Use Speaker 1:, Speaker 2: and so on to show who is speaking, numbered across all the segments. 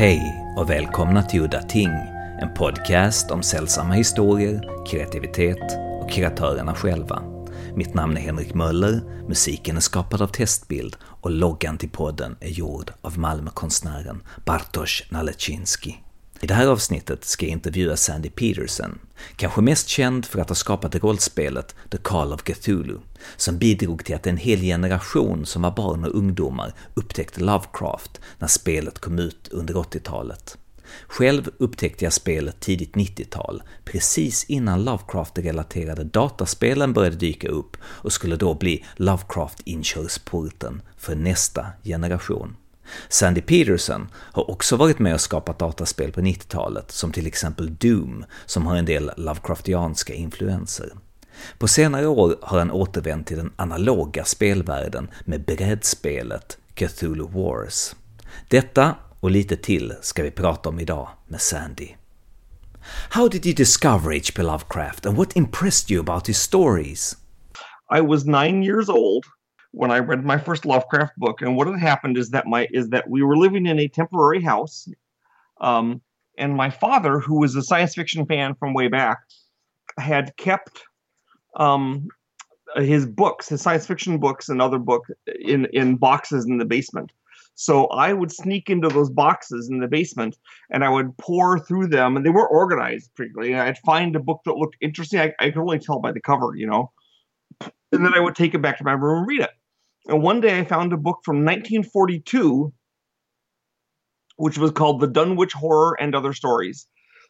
Speaker 1: Hej och välkomna till Udda Ting, en podcast om sällsamma historier, kreativitet och kreatörerna själva. Mitt namn är Henrik Möller, musiken är skapad av Testbild och loggan till podden är gjord av Malmökonstnären Bartosz Nalecinski. I det här avsnittet ska jag intervjua Sandy Peterson, kanske mest känd för att ha skapat rollspelet The Call of Cthulhu, som bidrog till att en hel generation som var barn och ungdomar upptäckte Lovecraft när spelet kom ut under 80-talet. Själv upptäckte jag spelet tidigt 90-tal, precis innan Lovecraft-relaterade dataspelen började dyka upp och skulle då bli Lovecraft-inkörsporten för nästa generation. Sandy Peterson har också varit med och skapat dataspel på 90-talet, som till exempel Doom, som har en del Lovecraftianska influenser. På senare år har han återvänt till den analoga spelvärlden med brädspelet Cthulhu Wars. Detta och lite till ska vi prata om idag med Sandy. How did you discover H.P. Lovecraft and what impressed you about his stories?
Speaker 2: I was nine years old when I read my first Lovecraft book. And what had happened is that my is that we were living in a temporary house, um, and my father, who was a science fiction fan from way back, had kept um, his books, his science fiction books and other books in in boxes in the basement. So I would sneak into those boxes in the basement and I would pour through them, and they were organized pretty. And I'd find a book that looked interesting. I, I could only tell by the cover, you know. And then I would take it back to my room and read it. And one day I found a book from 1942, which was called The Dunwich Horror and Other Stories.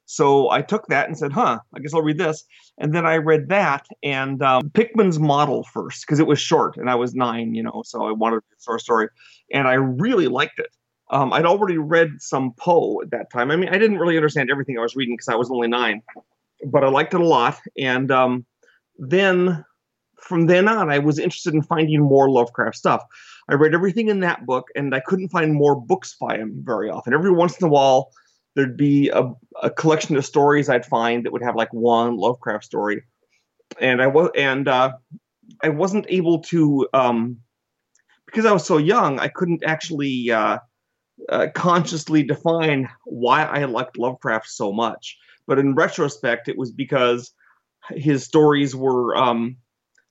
Speaker 2: So I took that and said, huh, I guess I'll read this. And then I read that and um, Pickman's Model first because it was short and I was nine, you know, so I wanted to a story. And I really liked it. Um, I'd already read some Poe at that time. I mean, I didn't really understand everything I was reading because I was only nine, but I liked it a lot. And um, then from then on, I was interested in finding more Lovecraft stuff. I read everything in that book, and I couldn't find more books by him very often. Every once in a while, there'd be a, a collection of stories I'd find that would have like one Lovecraft story, and I was and uh, I wasn't able to um, because I was so young. I couldn't actually uh, uh, consciously define why I liked Lovecraft so much. But in retrospect, it was because his stories were um,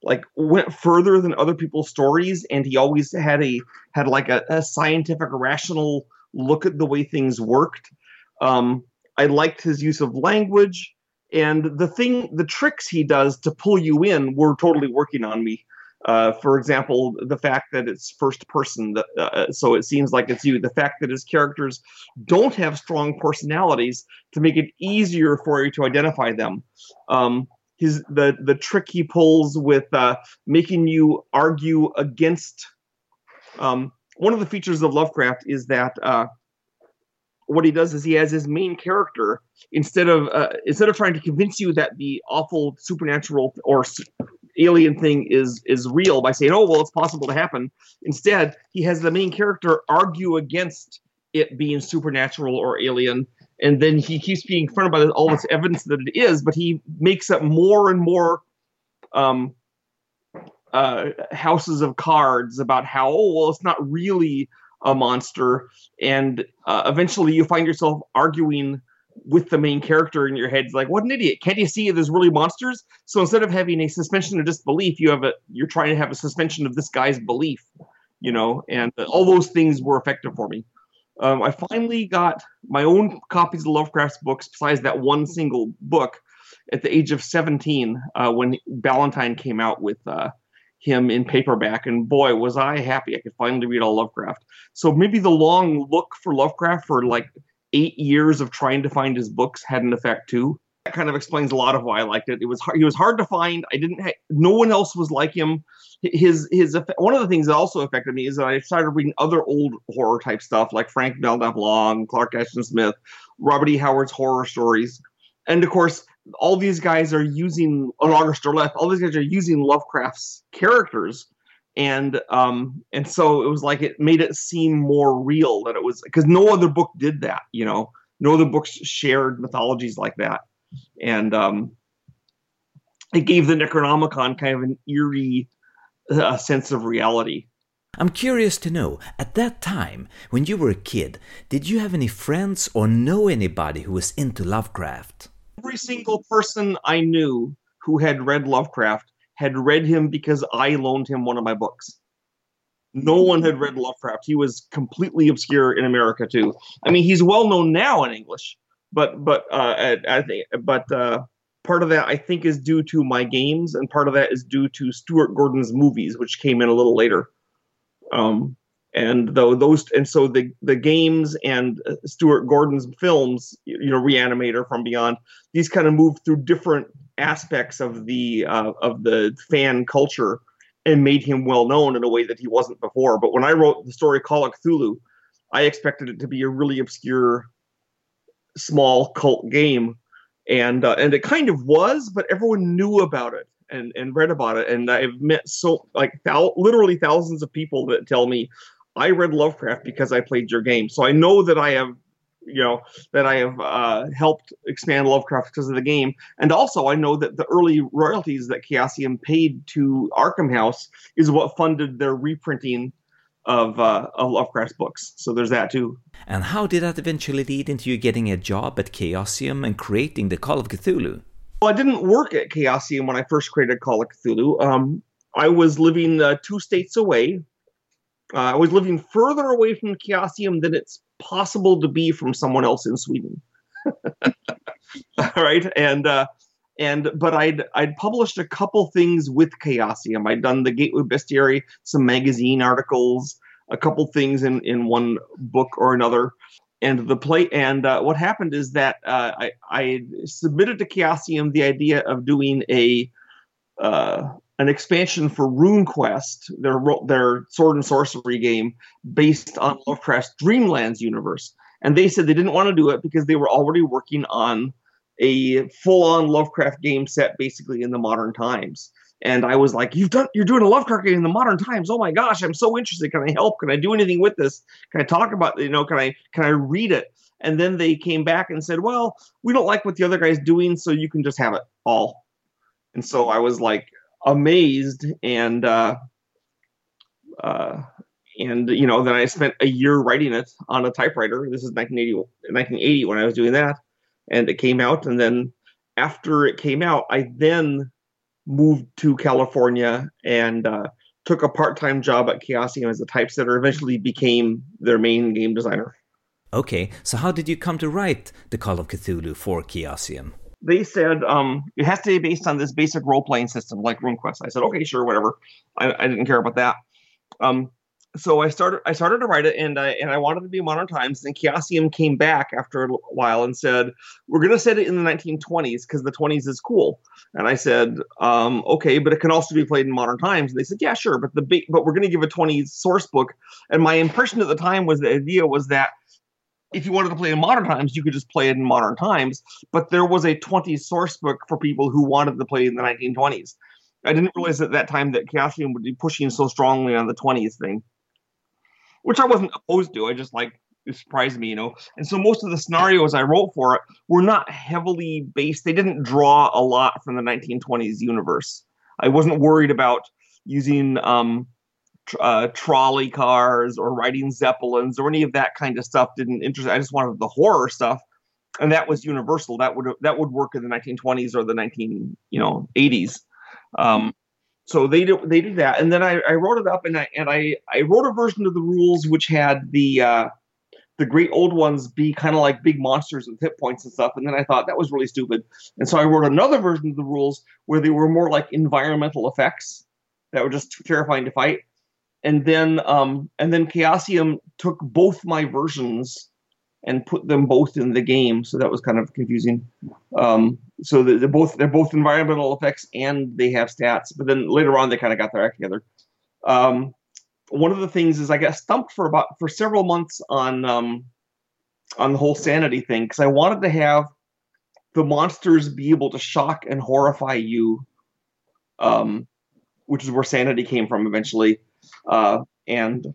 Speaker 2: like went further than other people's stories and he always had a had like a, a scientific rational look at the way things worked. Um, i liked his use of language and the thing the tricks he does to pull you in were totally working on me. Uh, for example the fact that it's first person uh, so it seems like it's you. The fact that his characters don't have strong personalities to make it easier for you to identify them. Um, his the the trick he pulls with uh, making you argue against. Um, one of the features of Lovecraft is that uh, what he does is he has his main character instead of uh, instead of trying to convince you that the awful supernatural or alien thing is is real by saying, "Oh, well, it's possible to happen." Instead, he has the main character argue against it being supernatural or alien and then he keeps being confronted by all this evidence that it is, but he makes up more and more um, uh, houses of cards about how oh well it's not really a monster, and uh, eventually you find yourself arguing with the main character in your head. It's like, what an idiot! Can't you see there's really monsters? So instead of having a suspension of disbelief, you have a you're trying to have a suspension of this guy's belief, you know, and all those things were effective for me. Um, I finally got my own copies of Lovecraft's books, besides that one single book, at the age of 17 uh, when Ballantine came out with uh, him in paperback. And boy, was I happy I could finally read all Lovecraft. So maybe the long look for Lovecraft for like eight years of trying to find his books had an effect too that kind of explains a lot of why I liked it. It was hard, he was hard to find. I didn't ha- no one else was like him. His his one of the things that also affected me is that I started reading other old horror type stuff like Frank Belknap Long, Clark Ashton Smith, Robert E. Howard's horror stories, and of course all these guys are using on August Derleth. All these guys are using Lovecraft's characters, and um and so it was like it made it seem more real that it was because no other book did that. You know, no other books shared mythologies like that and um, it gave the Necronomicon kind of an eerie uh, sense of reality.
Speaker 1: I'm curious to know, at that time, when you were a kid, did you have any friends or know anybody who was into Lovecraft?
Speaker 2: Every single person I knew who had read Lovecraft had read him because I loaned him one of my books. No one had read Lovecraft. He was completely obscure in America too. I mean, he's well known now in English, but but uh, I, I think but uh, part of that I think is due to my games, and part of that is due to Stuart Gordon's movies, which came in a little later. Um, and though those and so the the games and uh, Stuart Gordon's films, you know, Reanimator from Beyond, these kind of move through different aspects of the uh, of the fan culture and made him well known in a way that he wasn't before. But when I wrote the story Call of Cthulhu, I expected it to be a really obscure, small cult game, and uh, and it kind of was, but everyone knew about it and and read about it. And I've met so like thou- literally thousands of people that tell me I read Lovecraft because I played your game. So I know that I have you know that I have uh, helped expand Lovecraft because of the game, and also I know that the early royalties that Chaosium paid to Arkham House is what funded their reprinting of, uh, of Lovecraft's books. So there's that too.
Speaker 1: And how did that eventually lead into you getting a job at Chaosium and creating the Call of Cthulhu?
Speaker 2: Well, I didn't work at Chaosium when I first created Call of Cthulhu. Um, I was living uh, two states away. Uh, I was living further away from Chaosium than it's possible to be from someone else in Sweden. All right, and uh, and but I'd I'd published a couple things with Chaosium. I'd done the Gateway Bestiary, some magazine articles, a couple things in in one book or another and the play and uh, what happened is that uh, I, I submitted to Chaosium the idea of doing a uh, an expansion for RuneQuest, their their sword and sorcery game based on Lovecraft's Dreamlands universe, and they said they didn't want to do it because they were already working on a full on Lovecraft game set basically in the modern times and I was like, "You've done, you're doing a Lovecraft game in the modern times. Oh my gosh, I'm so interested. Can I help? Can I do anything with this? Can I talk about, you know, can I can I read it?" And then they came back and said, "Well, we don't like what the other guy's doing, so you can just have it all." And so I was like amazed, and uh, uh, and you know, then I spent a year writing it on a typewriter. This is 1980, 1980 when I was doing that, and it came out. And then after it came out, I then moved to California and uh, took a part-time job at Chaosium as a typesetter. Eventually, became their main game designer.
Speaker 1: Okay, so how did you come to write the Call of Cthulhu for Chaosium?
Speaker 2: They said um, it has to be based on this basic role-playing system like RuneQuest. I said, okay, sure, whatever. I, I didn't care about that. Um, so I started I started to write it and I and I wanted to be modern times. And Chaosium came back after a while and said, We're gonna set it in the 1920s because the 20s is cool. And I said, um, okay, but it can also be played in modern times. And they said, Yeah, sure, but the big but we're gonna give a 20s source book. And my impression at the time was the idea was that if you wanted to play in modern times, you could just play it in modern times. But there was a 20s source book for people who wanted to play in the 1920s. I didn't realize at that time that Chaosium would be pushing so strongly on the 20s thing which I wasn't opposed to. I just like it surprised me, you know. And so most of the scenarios I wrote for it were not heavily based. They didn't draw a lot from the 1920s universe. I wasn't worried about using um, tr- uh, trolley cars or riding zeppelins or any of that kind of stuff. Didn't interest. I just wanted the horror stuff, and that was universal. That would that would work in the 1920s or the 19 you know 80s. Um, so they did they did that, and then I, I wrote it up, and I and I I wrote a version of the rules which had the uh, the great old ones be kind of like big monsters with hit points and stuff. And then I thought that was really stupid, and so I wrote another version of the rules where they were more like environmental effects that were just terrifying to fight. And then um, and then Chaosium took both my versions and put them both in the game. So that was kind of confusing. Um, so they're both they're both environmental effects and they have stats. But then later on, they kind of got their act together. Um, one of the things is I got stumped for about for several months on um, on the whole sanity thing because I wanted to have the monsters be able to shock and horrify you, um, which is where sanity came from eventually. Uh, and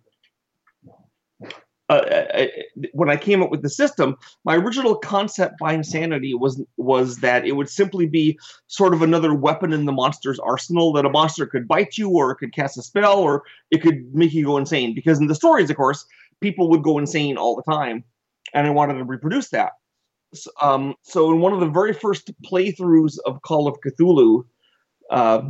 Speaker 2: uh, uh, when I came up with the system, my original concept behind sanity was was that it would simply be sort of another weapon in the monster's arsenal that a monster could bite you, or it could cast a spell, or it could make you go insane. Because in the stories, of course, people would go insane all the time, and I wanted to reproduce that. So, um, so in one of the very first playthroughs of Call of Cthulhu, uh,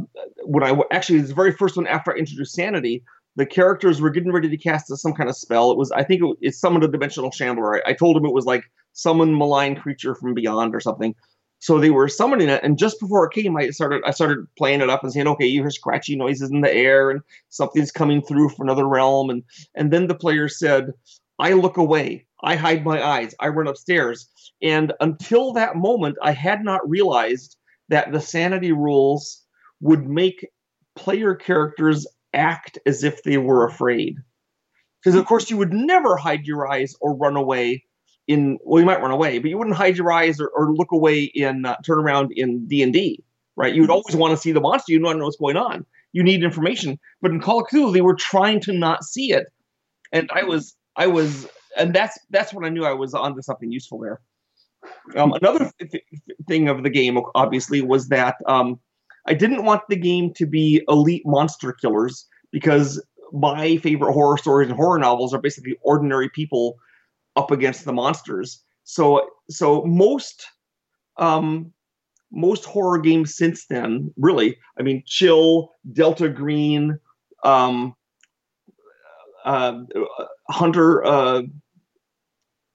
Speaker 2: when I actually the very first one after I introduced sanity, the characters were getting ready to cast some kind of spell. It was, I think, it, it summoned a dimensional shambler. I, I told him it was like summon malign creature from beyond or something. So they were summoning it, and just before it came, I started I started playing it up and saying, okay, you hear scratchy noises in the air, and something's coming through from another realm, and and then the player said, I look away, I hide my eyes, I run upstairs, and until that moment, I had not realized that the sanity rules would make player characters act as if they were afraid. Because of course you would never hide your eyes or run away in well you might run away, but you wouldn't hide your eyes or, or look away in uh, turn around in D and D, right? You would always want to see the monster. You want to know what's going on. You need information. But in Call of Cthulhu, they were trying to not see it, and I was I was and that's that's when I knew I was onto something useful there. Um, another th- thing of the game, obviously, was that um, I didn't want the game to be elite monster killers because my favorite horror stories and horror novels are basically ordinary people up against the monsters. So so most um most horror games since then, really, I mean Chill, Delta Green, um uh, Hunter uh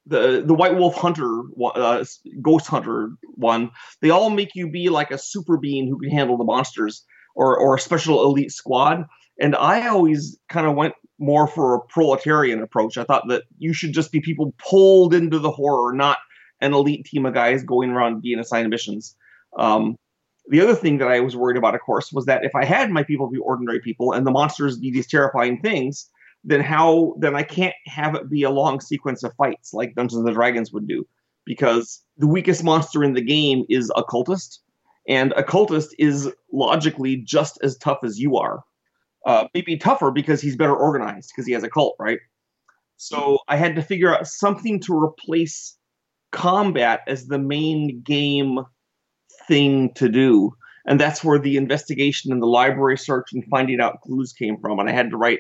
Speaker 2: the the White Wolf Hunter, uh, Ghost Hunter one, they all make you be like a super being who can handle the monsters, or or a special elite squad. And I always kind of went more for a proletarian approach. I thought that you should just be people pulled into the horror, not an elite team of guys going around being assigned missions. Um, the other thing that I was worried about, of course, was that if I had my people be ordinary people and the monsters be these terrifying things, then how then I can't have it be a long sequence of fights like Dungeons and Dragons would do because the weakest monster in the game is a cultist and a cultist is logically just as tough as you are. Uh, maybe tougher because he's better organized because he has a cult, right? So I had to figure out something to replace combat as the main game thing to do. And that's where the investigation and the library search and finding out clues came from. And I had to write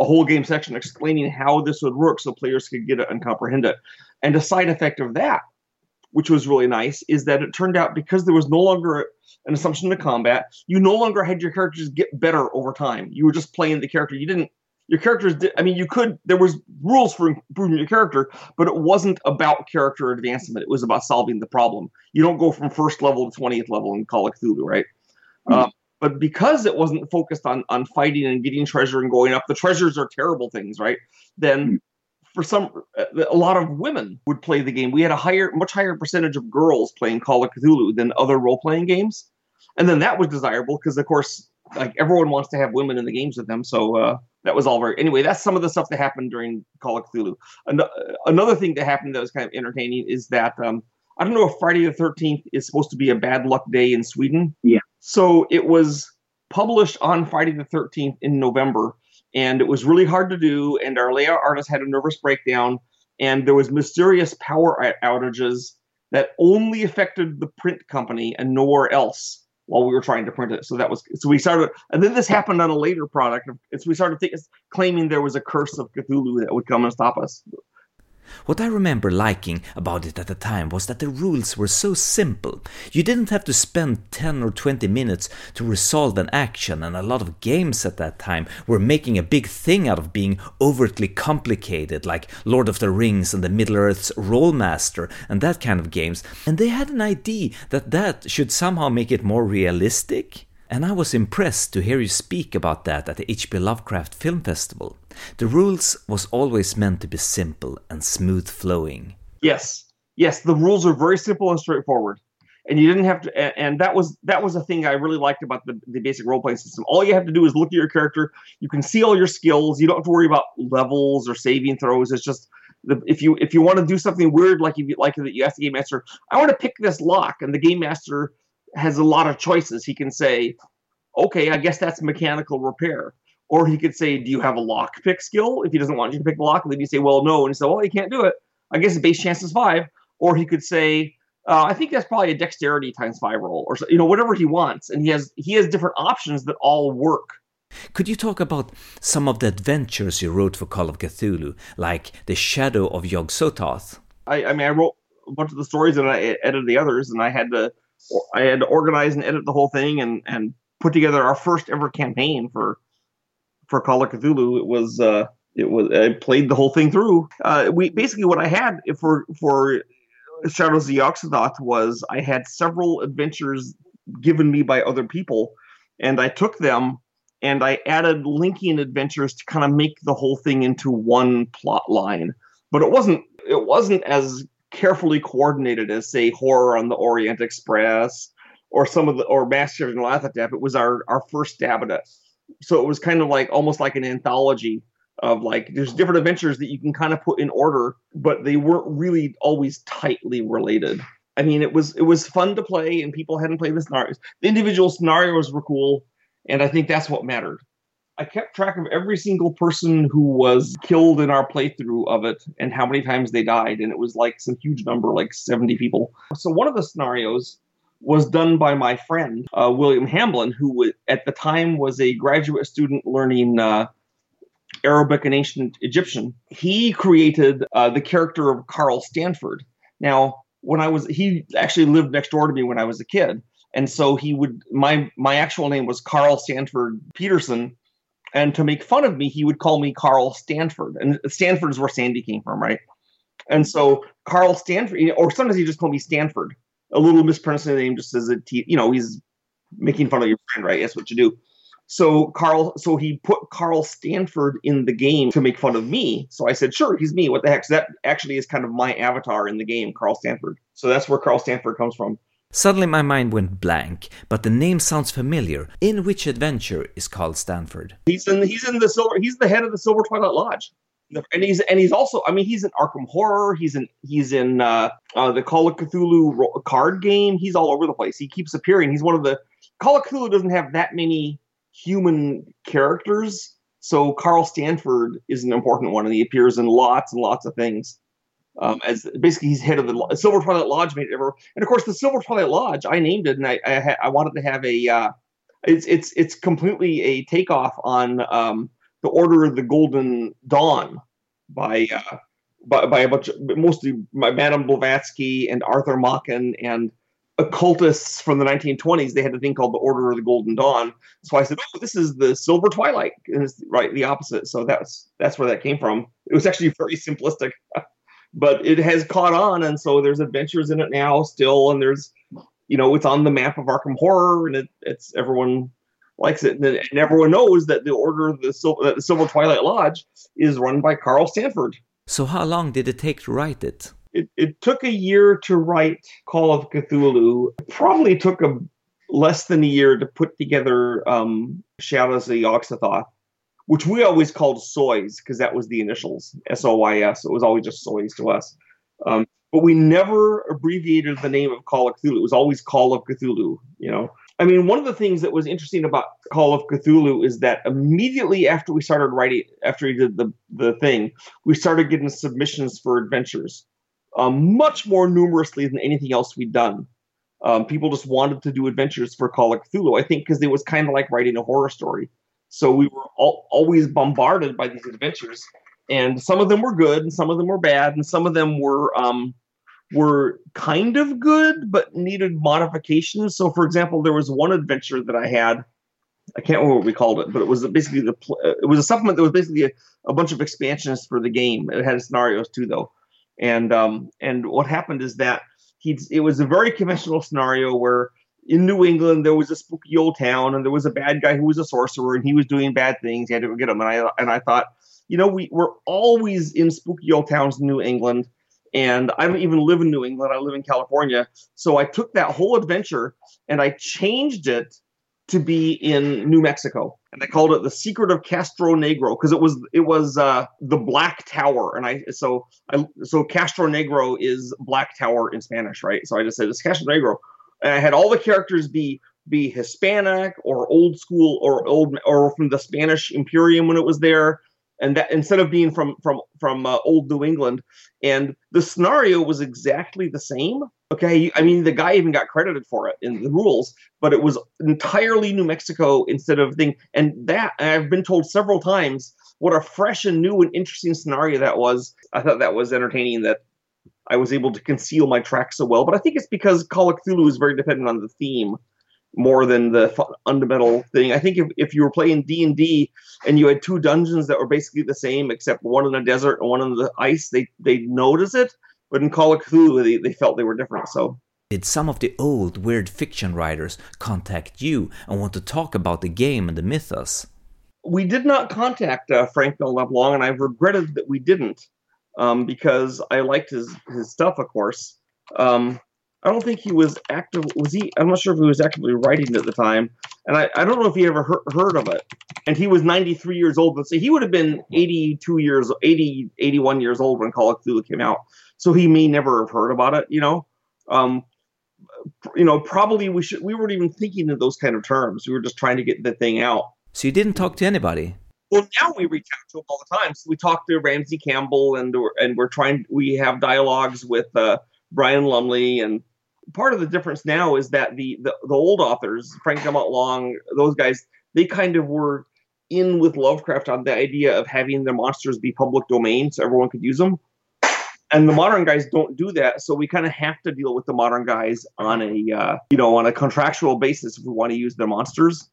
Speaker 2: a whole game section explaining how this would work so players could get it and comprehend it. And a side effect of that, which was really nice, is that it turned out because there was no longer an assumption to combat, you no longer had your characters get better over time. You were just playing the character. You didn't your characters did, I mean you could there was rules for improving your character, but it wasn't about character advancement. It was about solving the problem. You don't go from first level to 20th level in Call of Cthulhu, right? Mm-hmm. Um, but because it wasn't focused on on fighting and getting treasure and going up, the treasures are terrible things, right? Then hmm. for some a lot of women would play the game. We had a higher much higher percentage of girls playing Call of Cthulhu than other role-playing games. And then that was desirable because of course like everyone wants to have women in the games with them. So uh, that was all very anyway. That's some of the stuff that happened during Call of Cthulhu. An- another thing that happened that was kind of entertaining is that um, I don't know if Friday the Thirteenth is supposed to be a bad luck day in Sweden.
Speaker 3: Yeah.
Speaker 2: So it was published on Friday the 13th in November, and it was really hard to do. And our layout artist had a nervous breakdown, and there was mysterious power outages that only affected the print company and nowhere else while we were trying to print it. So that was so we started, and then this happened on a later product. So we started thinking, claiming there was a curse of Cthulhu that would come and stop us.
Speaker 1: What I remember liking about it at the time was that the rules were so simple. You didn't have to spend 10 or 20 minutes to resolve an action, and a lot of games at that time were making a big thing out of being overtly complicated, like Lord of the Rings and the Middle Earth's Rolemaster and that kind of games, and they had an idea that that should somehow make it more realistic. And I was impressed to hear you speak about that at the H.P. Lovecraft Film Festival. The rules was always meant to be simple and smooth flowing.
Speaker 2: Yes, yes, the rules are very simple and straightforward, and you didn't have to. And that was that was a thing I really liked about the, the basic role playing system. All you have to do is look at your character. You can see all your skills. You don't have to worry about levels or saving throws. It's just the, if you if you want to do something weird, like you like that, you ask the game master, "I want to pick this lock," and the game master has a lot of choices. He can say, "Okay, I guess that's mechanical repair." Or he could say, Do you have a lock pick skill? If he doesn't want you to pick the lock, then you say, Well, no. And he said, Well, you can't do it. I guess the base chance is five. Or he could say, uh, I think that's probably a dexterity times five roll, or you know whatever he wants, and he has he has different options that all work.
Speaker 1: Could you talk about some of the adventures you wrote for Call of Cthulhu, like The Shadow of Yog Sothoth?
Speaker 2: I, I mean, I wrote a bunch of the stories and I edited the others, and I had to I had to organize and edit the whole thing and and put together our first ever campaign for for Call of Cthulhu. It was uh, it was I played the whole thing through. Uh, we basically what I had for for Shadows of Yog-Sothoth was I had several adventures given me by other people, and I took them and I added linking adventures to kind of make the whole thing into one plot line. But it wasn't it wasn't as carefully coordinated as say Horror on the Orient Express or some of the or Masks of Nyarlathotep. It was our our first stab at it. So it was kind of like almost like an anthology of like there's different adventures that you can kind of put in order, but they weren't really always tightly related. I mean, it was it was fun to play, and people hadn't played the scenarios. The individual scenarios were cool, and I think that's what mattered. I kept track of every single person who was killed in our playthrough of it and how many times they died, and it was like some huge number, like 70 people. So one of the scenarios was done by my friend uh, William Hamblin, who at the time was a graduate student learning uh, Arabic and ancient Egyptian. He created uh, the character of Carl Stanford. Now, when I was, he actually lived next door to me when I was a kid, and so he would my my actual name was Carl Stanford Petersen, and to make fun of me, he would call me Carl Stanford, and Stanford is where Sandy came from, right? And so Carl Stanford, or sometimes he just called me Stanford. A little mispronouncing the name just as a, t- you know, he's making fun of your friend, right? That's what you do. So Carl, so he put Carl Stanford in the game to make fun of me. So I said, sure, he's me. What the heck? So that actually is kind of my avatar in the game, Carl Stanford. So that's where Carl Stanford comes from.
Speaker 1: Suddenly my mind went blank, but the name sounds familiar. In which adventure is Carl Stanford?
Speaker 2: He's in he's in the silver he's the head of the Silver Twilight Lodge. And he's and he's also I mean he's in Arkham Horror, he's in he's in uh, uh, the Call of Cthulhu card game, he's all over the place. He keeps appearing. He's one of the Call of Cthulhu doesn't have that many human characters. So Carl Stanford is an important one, and he appears in lots and lots of things. Um, as basically he's head of the Silver Twilight Lodge made ever, and of course the Silver Twilight Lodge I named it, and I I, ha- I wanted to have a uh, it's it's it's completely a takeoff on um, the Order of the Golden Dawn by uh, by, by a bunch of mostly by Madame Blavatsky and Arthur Machen and occultists from the 1920s, they had a thing called the Order of the Golden Dawn. So I said, "Oh, this is the Silver Twilight," and it's right the opposite. So that's that's where that came from. It was actually very simplistic, but it has caught on, and so there's adventures in it now still, and there's you know it's on the map of Arkham Horror, and it, it's everyone likes it, and, and everyone knows that the Order of the Silver, the Silver Twilight Lodge is run by Carl Stanford.
Speaker 1: So how long did it take to write it?
Speaker 2: it, it took a year to write Call of Cthulhu. It probably took a less than a year to put together um, Shadows of Yog-Sothoth, which we always called Soys because that was the initials S O Y S. It was always just Soys to us. Um, but we never abbreviated the name of Call of Cthulhu. It was always Call of Cthulhu. You know, I mean, one of the things that was interesting about Call of Cthulhu is that immediately after we started writing, after we did the the thing, we started getting submissions for adventures um, much more numerously than anything else we'd done. Um, people just wanted to do adventures for Call of Cthulhu, I think, because it was kind of like writing a horror story. So we were all, always bombarded by these adventures, and some of them were good, and some of them were bad, and some of them were um, were kind of good but needed modifications. So, for example, there was one adventure that I had. I can't remember what we called it, but it was basically the it was a supplement that was basically a, a bunch of expansions for the game. It had scenarios too, though. And um, and what happened is that he it was a very conventional scenario where in New England there was a spooky old town and there was a bad guy who was a sorcerer and he was doing bad things. He had to get him. And I and I thought, you know, we we're always in spooky old towns in New England. And I don't even live in New England. I live in California. So I took that whole adventure and I changed it to be in New Mexico, and they called it the Secret of Castro Negro because it was it was uh, the Black Tower, and I so I so Castro Negro is Black Tower in Spanish, right? So I just said it's Castro Negro, and I had all the characters be be Hispanic or old school or old or from the Spanish Imperium when it was there, and that instead of being from from from uh, old New England, and the scenario was exactly the same. Okay, I mean the guy even got credited for it in the rules, but it was entirely New Mexico instead of thing, and that I've been told several times what a fresh and new and interesting scenario that was. I thought that was entertaining that I was able to conceal my tracks so well, but I think it's because Call of Cthulhu is very dependent on the theme more than the fundamental thing. I think if, if you were playing D and D and you had two dungeons that were basically the same except one in the desert and one in the ice, they they notice it. But in Call of Cthulhu, they, they felt they were different. So.
Speaker 1: Did some of the old weird fiction writers contact you and want to talk about the game and the mythos?
Speaker 2: We did not contact uh, Frank L. Long, and I've regretted that we didn't um, because I liked his his stuff, of course. Um, I don't think he was active. Was he? I'm not sure if he was actively writing at the time, and I, I don't know if he ever heard, heard of it. And he was 93 years old. Let's say he would have been 82 years, 80, 81 years old when Call of Cthulhu came out. So he may never have heard about it. You know, um, you know, probably we should. We weren't even thinking in those kind of terms. We were just trying to get the thing out.
Speaker 1: So you didn't talk to anybody.
Speaker 2: Well, now we reach out to them all the time. So we talk to Ramsey Campbell, and we're, and we're trying. We have dialogues with uh, Brian Lumley and part of the difference now is that the the, the old authors, Frank Dumont Long, those guys, they kind of were in with Lovecraft on the idea of having the monsters be public domain so everyone could use them. And the modern guys don't do that, so we kind of have to deal with the modern guys on a uh, you know on a contractual basis if we want to use their monsters.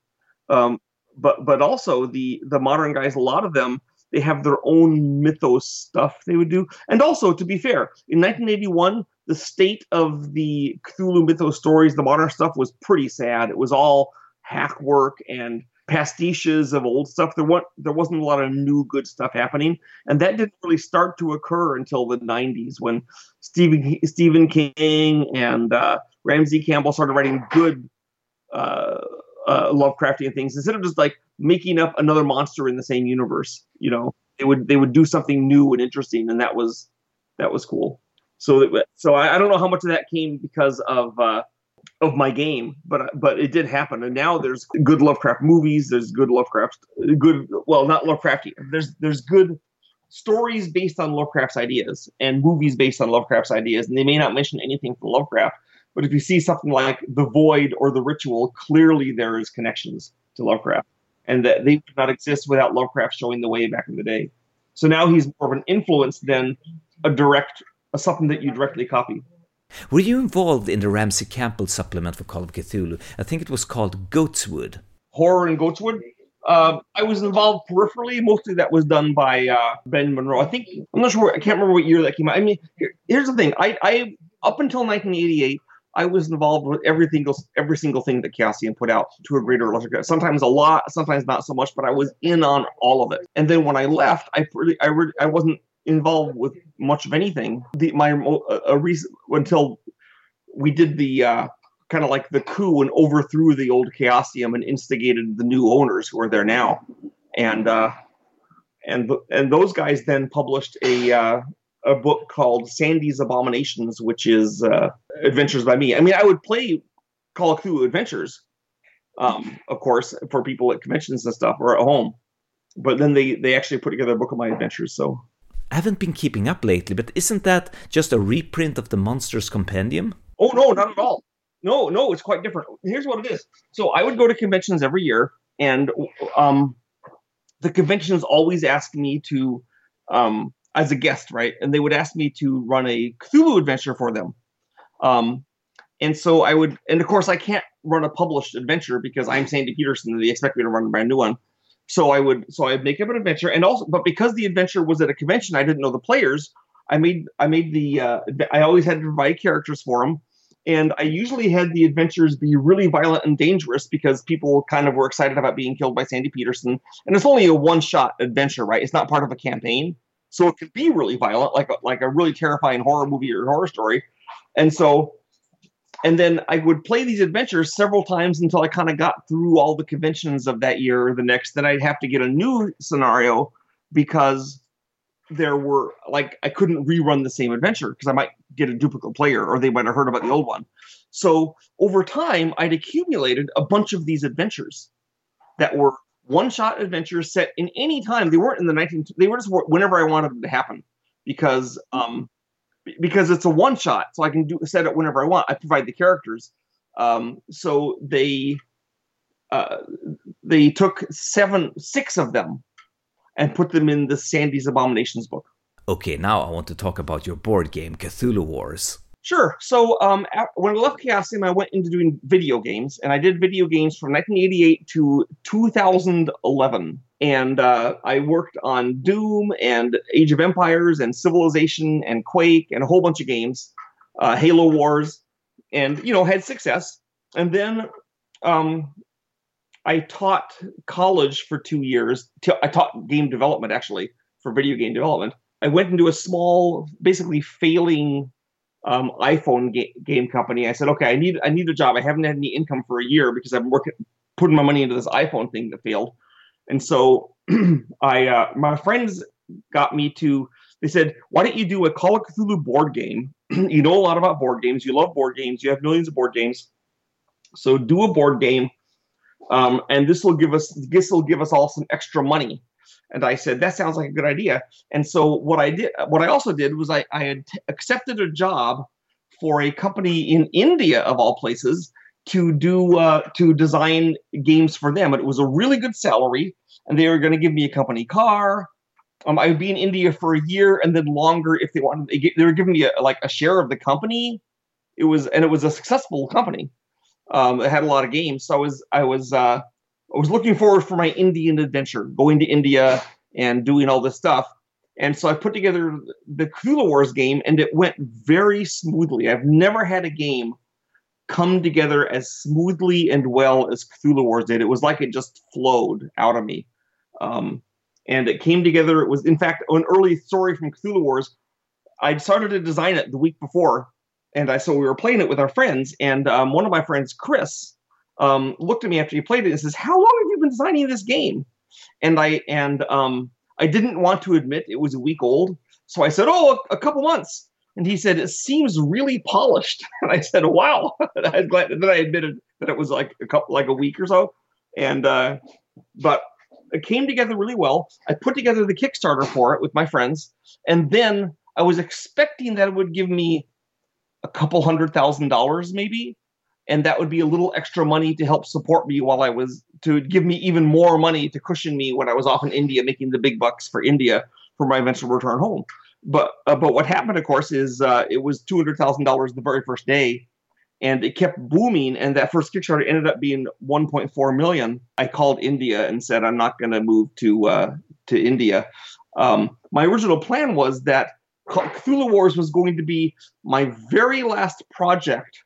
Speaker 2: Um, but but also the the modern guys, a lot of them they have their own mythos stuff they would do. And also, to be fair, in 1981, the state of the Cthulhu mythos stories, the modern stuff, was pretty sad. It was all hack work and pastiches of old stuff. There wasn't there wasn't a lot of new good stuff happening, and that didn't really start to occur until the '90s when Stephen Stephen King and uh, Ramsey Campbell started writing good uh, uh, Lovecraftian things instead of just like making up another monster in the same universe. You know, they would they would do something new and interesting, and that was that was cool. So that, so I, I don't know how much of that came because of uh, of my game, but but it did happen. And now there's good Lovecraft movies. There's good Lovecraft, good well not Lovecrafty. There's there's good stories based on Lovecraft's ideas and movies based on Lovecraft's ideas. And they may not mention anything from Lovecraft, but if you see something like The Void or The Ritual, clearly there is connections to Lovecraft, and that they would not exist without Lovecraft showing the way back in the day. So now he's more of an influence than a direct something that you directly copy.
Speaker 1: Were you involved in the Ramsey Campbell supplement for Call of Cthulhu? I think it was called Goatswood.
Speaker 2: Horror and Goatswood? Uh, I was involved peripherally. Mostly that was done by uh, Ben Monroe. I think I'm not sure. I can't remember what year that came out. I mean, here, here's the thing. I, I up until 1988, I was involved with everything, every single thing that Chaosium put out to a greater or lesser extent. Sometimes a lot, sometimes not so much, but I was in on all of it. And then when I left, I really, I, really, I wasn't involved with much of anything. The, my a, reason until we did the uh, kind of like the coup and overthrew the old Chaosium and instigated the new owners who are there now, and uh, and and those guys then published a uh, a book called Sandy's Abominations, which is uh, adventures by me. I mean, I would play Call of Cthulhu Adventures, um, of course, for people at conventions and stuff or at home. But then they they actually put together a book of my adventures. So
Speaker 1: I haven't been keeping up lately, but isn't that just a reprint of the Monsters Compendium?
Speaker 2: Oh no, not at all. No, no, it's quite different. Here's what it is. So I would go to conventions every year, and um, the conventions always ask me to, um, as a guest, right? And they would ask me to run a Cthulhu adventure for them. Um, and so I would, and of course, I can't run a published adventure because I'm Sandy Petersen, and they expect me to run a brand new one. So I would so I'd make up an adventure, and also, but because the adventure was at a convention, I didn't know the players. I made I made the uh, I always had to provide characters for them, and I usually had the adventures be really violent and dangerous because people kind of were excited about being killed by Sandy Petersen, and it's only a one shot adventure, right? It's not part of a campaign, so it could be really violent, like a, like a really terrifying horror movie or horror story, and so and then I would play these adventures several times until I kind of got through all the conventions of that year or the next. Then I'd have to get a new scenario because there were like I couldn't rerun the same adventure because I might get a duplicate player or they might have heard about the old one. So over time, I'd accumulated a bunch of these adventures that were one-shot adventures set in any time. They weren't in the 19. They were just whenever I wanted them to happen, because um, because it's a one-shot, so I can do set it whenever I want. I provide the characters. Um, so they uh, they took seven, six of them, and put them in the Sandy's Abominations book.
Speaker 1: Okay, now I want to talk about your board game, Cthulhu Wars.
Speaker 2: Sure. So um, when I left Chaosium, I went into doing video games, and I did video games from 1988 to 2011. And uh, I worked on Doom and Age of Empires and Civilization and Quake and a whole bunch of games, uh, Halo Wars, and you know had success. And then um, I taught college for two years. I taught game development actually for video game development. I went into a small, basically failing um, iPhone ga- game company. I said, okay, I need I need a job. I haven't had any income for a year because I'm working putting my money into this iPhone thing that failed. And so I uh, my friends got me to. They said, why don't you do a Call of Cthulhu board game? you know a lot about board games. You love board games. You have millions of board games. So do a board game, um, and this will give us this will give us all some extra money and I said, that sounds like a good idea. And so what I did, what I also did was I, I had t- accepted a job for a company in India of all places to do uh, to design games for them. It was a really good salary, and they were going to give me a company car. Um, I would be in India for a year and then longer if they wanted. They were giving me a, like a share of the company. It was and it was a successful company. Um, it had a lot of games, so I was I was uh, I was looking forward for my Indian adventure, going to India and doing all this stuff. And so I put together the Cthulhu Wars game, and it went very smoothly. I've never had a game come together as smoothly and well as Cthulhu Wars did. It was like it just flowed out of me. Um, and it came together. It was, in fact, an early story from Cthulhu Wars. I'd started to design it the week before, and I so we were playing it with our friends. And um, one of my friends, Chris, um, looked at me after he played it and says, "How long have you been designing this game?" And I and um, I didn't want to admit it was a week old, so I said, "Oh, a, a couple months." And he said, "It seems really polished." And I said, "Wow!" I was glad that I admitted that it was like a couple, like a week or so. And uh, but it came together really well. I put together the Kickstarter for it with my friends, and then I was expecting that it would give me a couple hundred thousand dollars, maybe and that would be a little extra money to help support me while I was to give me even more money to cushion me when I was off in India making the big bucks for India for my eventual return home. But uh, but what happened, of course, is uh, it was two hundred thousand dollars the very first day, and it kept booming. And that first Kickstarter ended up being one point four million. I called India and said I'm not going to move to uh, to India. Um, my original plan was that Cthulhu Wars was going to be my very last project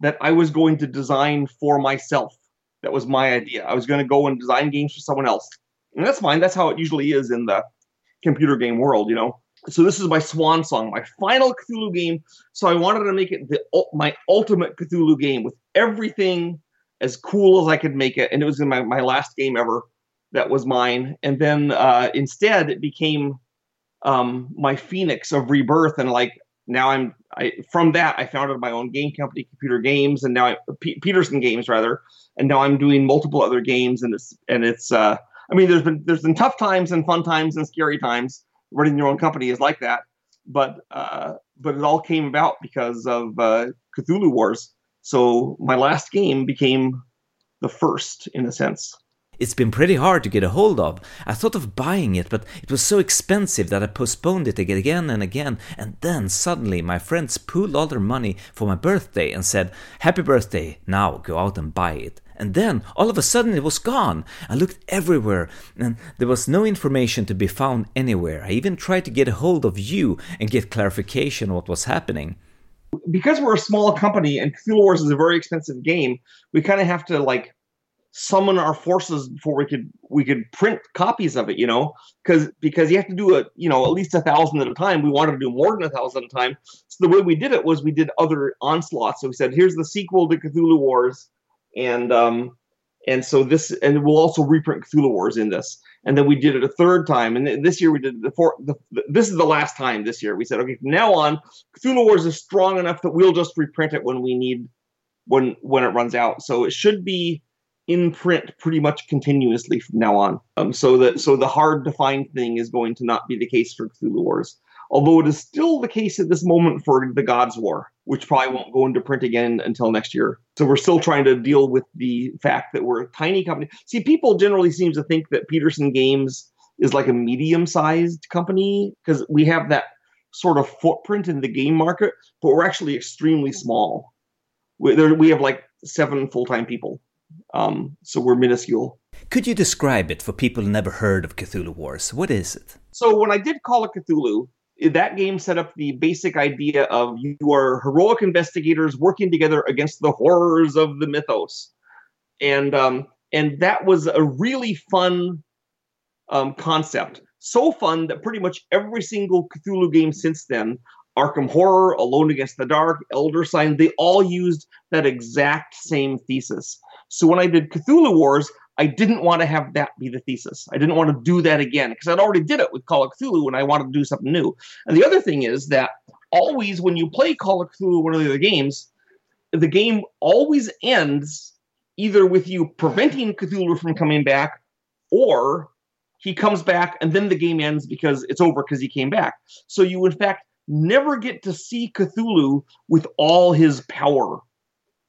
Speaker 2: that I was going to design for myself. That was my idea. I was going to go and design games for someone else. And that's fine. That's how it usually is in the computer game world, you know. So this is my swan song, my final Cthulhu game. So I wanted to make it the my ultimate Cthulhu game with everything as cool as I could make it. And it was in my, my last game ever that was mine. And then uh, instead it became um, my phoenix of rebirth and like now I'm I from that I founded my own game company, Computer Games, and now I, P- Petersen Games rather, and now I'm doing multiple other games, and it's and it's uh, I mean there's been there's been tough times and fun times and scary times. Running your own company is like that, but uh, but it all came about because of uh, Cthulhu Wars. So my last game became the first in a sense.
Speaker 1: It's been pretty hard to get a hold of. I thought of buying it, but it was so expensive that I postponed it again and again, and then suddenly my friends pooled all their money for my birthday and said, Happy birthday, now go out and buy it. And then, all of a sudden, it was gone. I looked everywhere, and there was no information to be found anywhere. I even tried to get a hold of you and get clarification on what was happening.
Speaker 2: Because we're a small company and Cthulhu Wars is a very expensive game, we kind of have to like summon our forces before we could we could print copies of it you know? Because because you have to do it you know at least a thousand at a time. We wanted to do more than a thousand at a time. So the way we did it was we did other onslaughts. So we said here's the sequel to cthulhu wars and um and so this and we'll also reprint cthulhu wars in this. And then we did it a third time. And this year we did the fourth this is the last time this year. We said okay from now on cthulhu wars is strong enough that we'll just reprint it when we need when when it runs out. So it should be in print pretty much continuously from now on. Um, so that so the hard to find thing is going to not be the case for Cthulhu Wars. Although it is still the case at this moment for the Gods War, which probably won't go into print again until next year. So we're still trying to deal with the fact that we're a tiny company. See, people generally seem to think that Petersen Games is like a medium-sized company because we have that sort of footprint in the game market, but we're actually extremely small. We, we have like seven full-time people um, so we're minuscule.
Speaker 1: Could you describe it for people who never heard of Cthulhu Wars? What is it?
Speaker 2: So when I did Call of Cthulhu, that game set up the basic idea of you are heroic investigators working together against the horrors of the mythos, and um, and that was a really fun um, concept. So fun that pretty much every single Cthulhu game since then Arkham Horror, Alone Against the Dark, Elder Sign, they all used that exact same thesis. So when I did Cthulhu Wars, I didn't want to have that be the thesis. I didn't want to do that again because I'd already did it with Call of Cthulhu and I wanted to do something new. And the other thing is that always when you play Call of Cthulhu, one of the other games, the game always ends either with you preventing Cthulhu from coming back or he comes back and then the game ends because it's over because he came back. So you in fact never get to see Cthulhu with all his power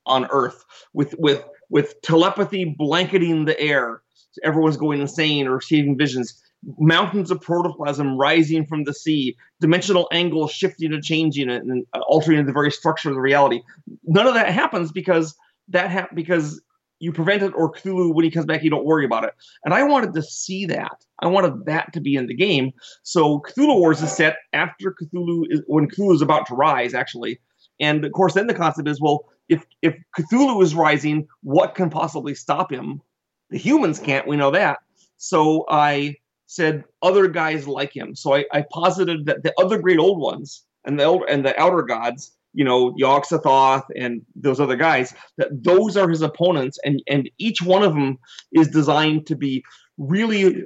Speaker 2: on Earth, with with with telepathy blanketing the air. Everyone's going insane or receiving visions. Mountains of protoplasm rising from the sea, dimensional angles shifting and changing it and altering the very structure of the reality. None of that happens because that ha- because you prevent it or Cthulhu when he comes back you don't worry about it. And I wanted to see that. I wanted that to be in the game. So Cthulhu Wars is set after Cthulhu is when Cthulhu is about to rise actually. And of course then the concept is well if if Cthulhu is rising, what can possibly stop him? The humans can't. We know that. So I said other guys like him. So I, I posited that the other great old ones and the elder, and the outer gods, you know, Yog-Sothoth and those other guys, that those are his opponents, and and each one of them is designed to be really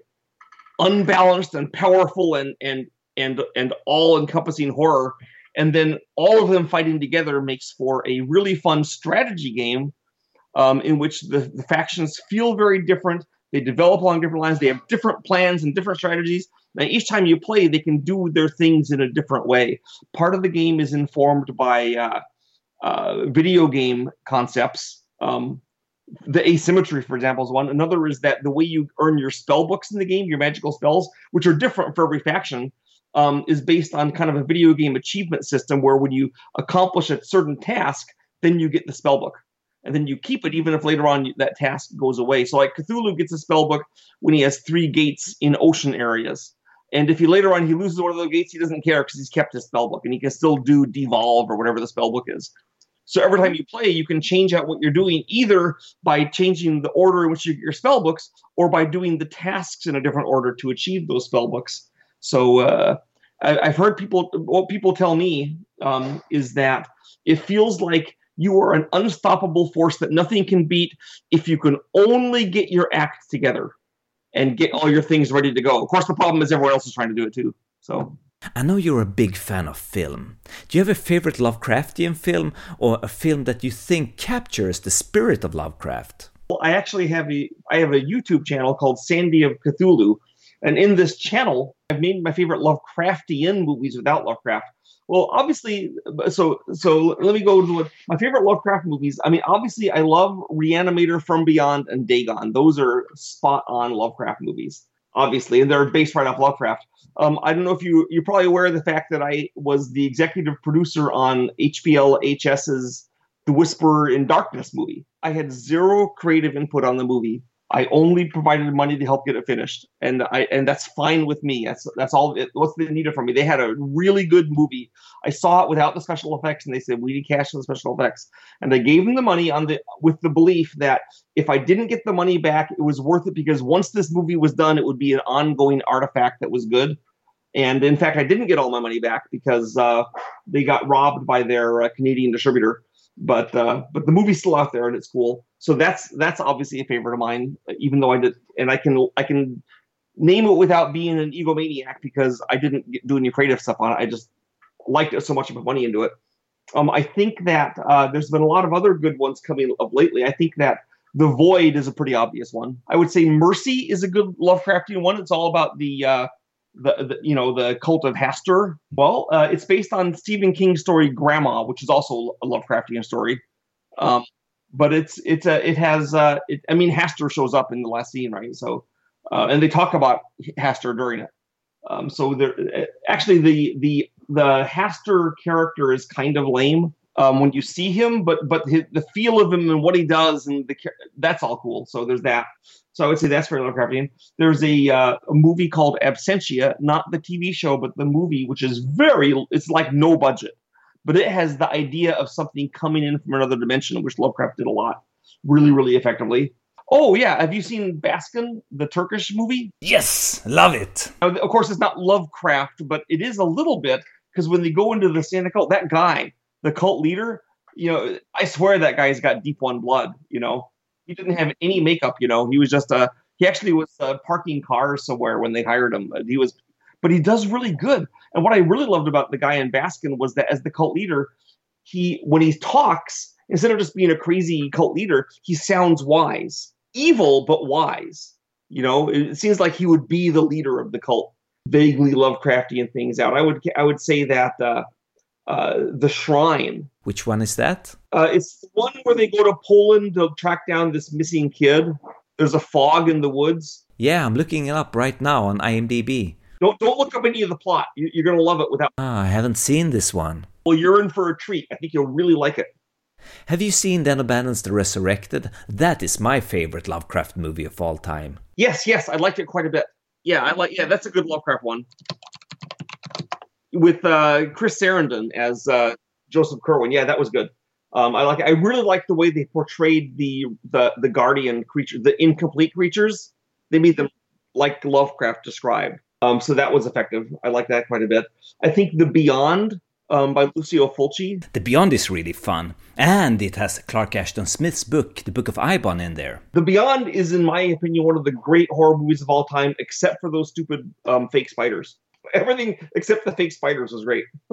Speaker 2: unbalanced and powerful and and and and all encompassing horror and then all of them fighting together makes for a really fun strategy game um, in which the, the factions feel very different. They develop along different lines. They have different plans and different strategies. And each time you play they can do their things in a different way. Part of the game is informed by uh, uh, video game concepts. Um, the asymmetry, for example, is one. Another is that the way you earn your spell books in the game, your magical spells, which are different for every faction, um, is based on kind of a video game achievement system where when you accomplish a certain task, then you get the spell book. And then you keep it even if later on that task goes away. So, like Cthulhu gets a spell book when he has three gates in ocean areas. And if he later on he loses one of those gates, he doesn't care because he's kept his spell book and he can still do devolve or whatever the spell book is. So every time you play, you can change out what you're doing either by changing the order in which you get your spell books or by doing the tasks in a different order to achieve those spell books. So uh, I, have heard people what people tell me um, is that it feels like you are an unstoppable force that nothing can beat if you can only get your act together and get all your things ready to go. Of course, the problem is everyone else is trying to do it too. So.
Speaker 1: I know you're a big fan of film. Do you have a favorite Lovecraftian film or a film that you think captures the spirit of Lovecraft?
Speaker 2: Well, I actually have a I have a YouTube channel called Sandy of Cthulhu, and in this channel, I've named my favorite Lovecraftian movies without Lovecraft. Well, obviously, so so let me go to my favorite Lovecraft movies. I mean, obviously, I love Reanimator from Beyond and Dagon. Those are spot on Lovecraft movies, obviously, and they're based right off Lovecraft. Um, I don't know if you you're probably aware of the fact that I was the executive producer on HPLHS's The Whisper in Darkness movie. I had zero creative input on the movie. I only provided money to help get it finished, and I and that's fine with me. That's that's all. It, what's they needed from me? They had a really good movie. I saw it without the special effects, and they said we need cash for the special effects, and I gave them the money on the with the belief that if I didn't get the money back, it was worth it because once this movie was done, it would be an ongoing artifact that was good. And in fact, I didn't get all my money back because uh, they got robbed by their uh, Canadian distributor. But uh, but the movie's still out there and it's cool so that's that's obviously a favorite of mine even though i did and i can i can name it without being an egomaniac because i didn't do any creative stuff on it i just liked it so much i put money into it Um, I think that uh, there's been a lot of other good ones coming up lately. I think that The Void is a pretty obvious one. I would say Mercy is a good Lovecraftian one. It's all about the uh, the, you know the cult of Hastur. Well, uh, it's based on Stephen King's story Gramma, which is also a Lovecraftian story. Um, but it's it's a it has uh, it, I mean Hastur shows up in the last scene, right? So uh, and they talk about Hastur during it. Um, so there actually the the the Hastur character is kind of lame um, when you see him, but but his, the feel of him and what he does and the that's all cool. So there's that. So I would say that's very Lovecraftian. There's a, uh, a movie called Absentia, not the TV show, but the movie, which is very, it's like no budget, but it has the idea of something coming in from another dimension, which Lovecraft did a lot, really, really effectively. Oh yeah, have you seen Baskin, the Turkish movie?
Speaker 1: Yes, love it.
Speaker 2: Of course, it's not Lovecraft, but it is a little bit because when they go into the Santa cult, that guy, the cult leader, you know, I swear that guy's got deep one blood. You know, he didn't have any makeup. You know, he was just a. He actually was uh, parking cars somewhere when they hired him. He was, but he does really good. And what I really loved about the guy in Baskin was that as the cult leader, he when he talks instead of just being a crazy cult leader, he sounds wise, evil but wise. You know, it seems like he would be the leader of the cult, vaguely Lovecraftian things out. I would I would say that uh, uh, the shrine.
Speaker 1: Which one is that?
Speaker 2: Uh, it's the one where they go to Poland to track down this missing kid. There's a fog in the woods.
Speaker 1: Yeah, I'm looking it up right now on IMDb.
Speaker 2: Don't don't look up any of the plot. You're gonna love it without.
Speaker 1: Ah, I haven't seen this one.
Speaker 2: Well, you're in for a treat. I think you'll really like it.
Speaker 1: Have you seen Dan O'Bannon's The Resurrected? That is my favorite Lovecraft movie of all time.
Speaker 2: Yes, yes, I liked it quite a bit. Yeah, I like. Yeah, that's a good Lovecraft one with uh, Chris Sarandon as uh, Joseph Curwen. Yeah, that was good. Um, I like. I really like the way they portrayed the the the guardian creature, the incomplete creatures. They made them like Lovecraft described. Um, so that was effective. I like that quite a bit. I think the Beyond um, by Lucio Fulci.
Speaker 1: The Beyond is really fun, and it has Clark Ashton Smith's book, The Book of Eibon, in there.
Speaker 2: The Beyond is, in my opinion, one of the great horror movies of all time, except for those stupid um, fake spiders everything except the fake spiders was great.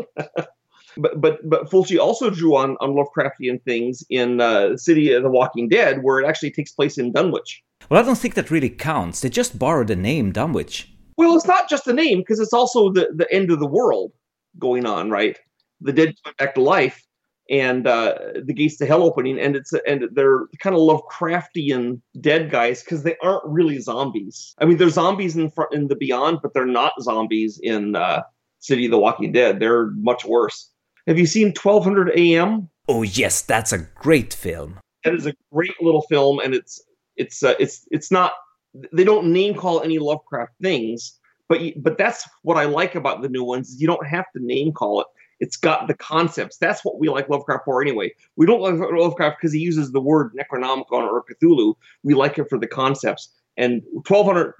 Speaker 2: but but but Fulci also drew on on Lovecraftian things in uh, City of the Walking Dead, where it actually takes place in Dunwich.
Speaker 1: Well, I don't think that really counts. They just borrowed the name Dunwich.
Speaker 2: Well, it's not just the name because it's also the the end of the world going on, right? The dead come back to life, and uh, the gates to hell opening, and it's and they're kind of Lovecraftian dead guys because they aren't really zombies. I mean, they're zombies in front in the Beyond, but they're not zombies in uh, City of the Walking Dead. They're much worse. Have you seen 1200 AM?
Speaker 1: Oh yes, that's a great film.
Speaker 2: That is a great little film, and it's it's uh, it's it's not. They don't name call any Lovecraft things, but but that's what I like about the new ones. You don't have to name call it it's got the concepts. That's what we like Lovecraft for anyway. We don't like Lovecraft because he uses the word Necronomicon or Cthulhu. We like it for the concepts. And 1200,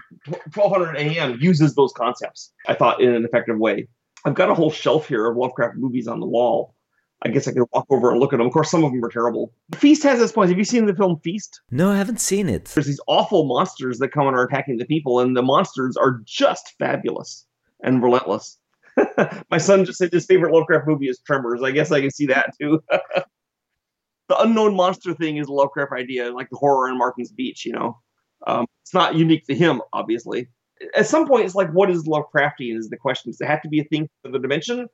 Speaker 2: 1200 AM uses those concepts, I thought, in an effective way. I've got a whole shelf here of Lovecraft movies on the wall. I guess I could walk over and look at them. Of course, some of them are terrible. Feast has its points. Have you seen the film Feast?
Speaker 1: No, I haven't seen it.
Speaker 2: There's these awful monsters that come and are attacking the people, and the monsters are just fabulous and relentless. My son just said his favorite Lovecraft movie is Tremors. I guess I can see that too. the unknown monster thing is a Lovecraft idea, like the horror in Martin's Beach. You know, um, it's not unique to him, obviously. At some point, it's like, what is Lovecraftian? Is the question. Does it have to be a thing from the dimension?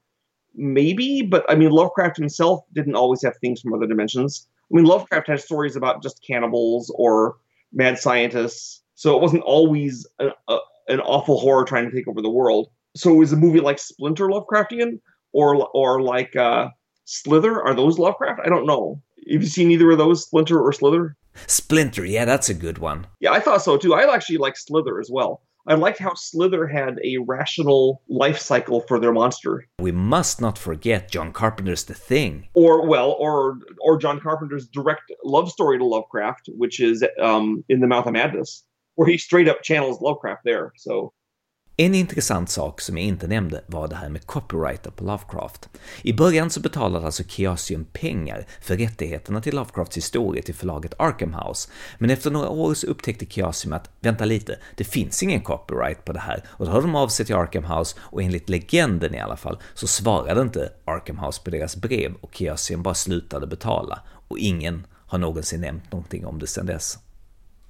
Speaker 2: Maybe, but I mean, Lovecraft himself didn't always have things from other dimensions. I mean, Lovecraft has stories about just cannibals or mad scientists, so it wasn't always a, an awful horror trying to take over the world so is a movie like Splinter Lovecraftian or or like uh, Slither? Are those Lovecraft? I don't know. Have you seen either of those, Splinter or Slither?
Speaker 1: Splinter, yeah, that's a good one.
Speaker 2: Yeah, I thought so too. I actually like Slither as well. I liked how Slither had a rational life cycle for their monster.
Speaker 1: We must not forget John Carpenter's The Thing.
Speaker 2: Or well, or or John Carpenter's direct love story to Lovecraft, which is um, in the Mouth of Madness, where he straight up channels Lovecraft there. So
Speaker 1: En intressant sak som jag inte nämnde var det här med copyrighter på Lovecraft. I början så betalade alltså Chaosium pengar för rättigheterna till Lovecrafts historia till förlaget Arkham House, men efter några år så upptäckte Chaosium att, vänta lite, det finns ingen copyright på det här, och då hörde de av sig till Arkham House, och enligt legenden i alla fall, så svarade inte Arkham House på deras brev och Chaosium bara slutade betala, och ingen har någonsin nämnt någonting om det sedan dess.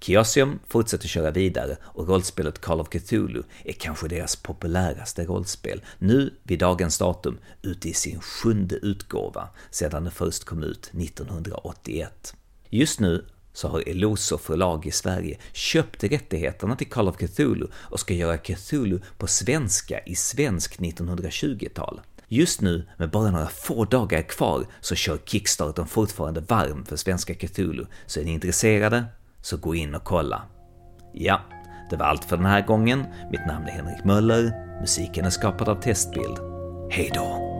Speaker 1: Chaosium fortsätter köra vidare och rollspelet Call of Cthulhu är kanske deras populäraste rollspel, nu vid dagens datum ute i sin sjunde utgåva sedan det först kom ut 1981. Just nu så har Eloso förlag i Sverige köpt rättigheterna till Call of Cthulhu och ska göra Cthulhu på svenska i svensk 1920-tal. Just nu, med bara några få dagar kvar, så kör Kickstarten fortfarande varm för svenska Cthulhu, så är ni intresserade så gå in och kolla. Ja, det var allt för den här gången. Mitt namn är Henrik Möller. Musiken är skapad av Testbild. Hej då!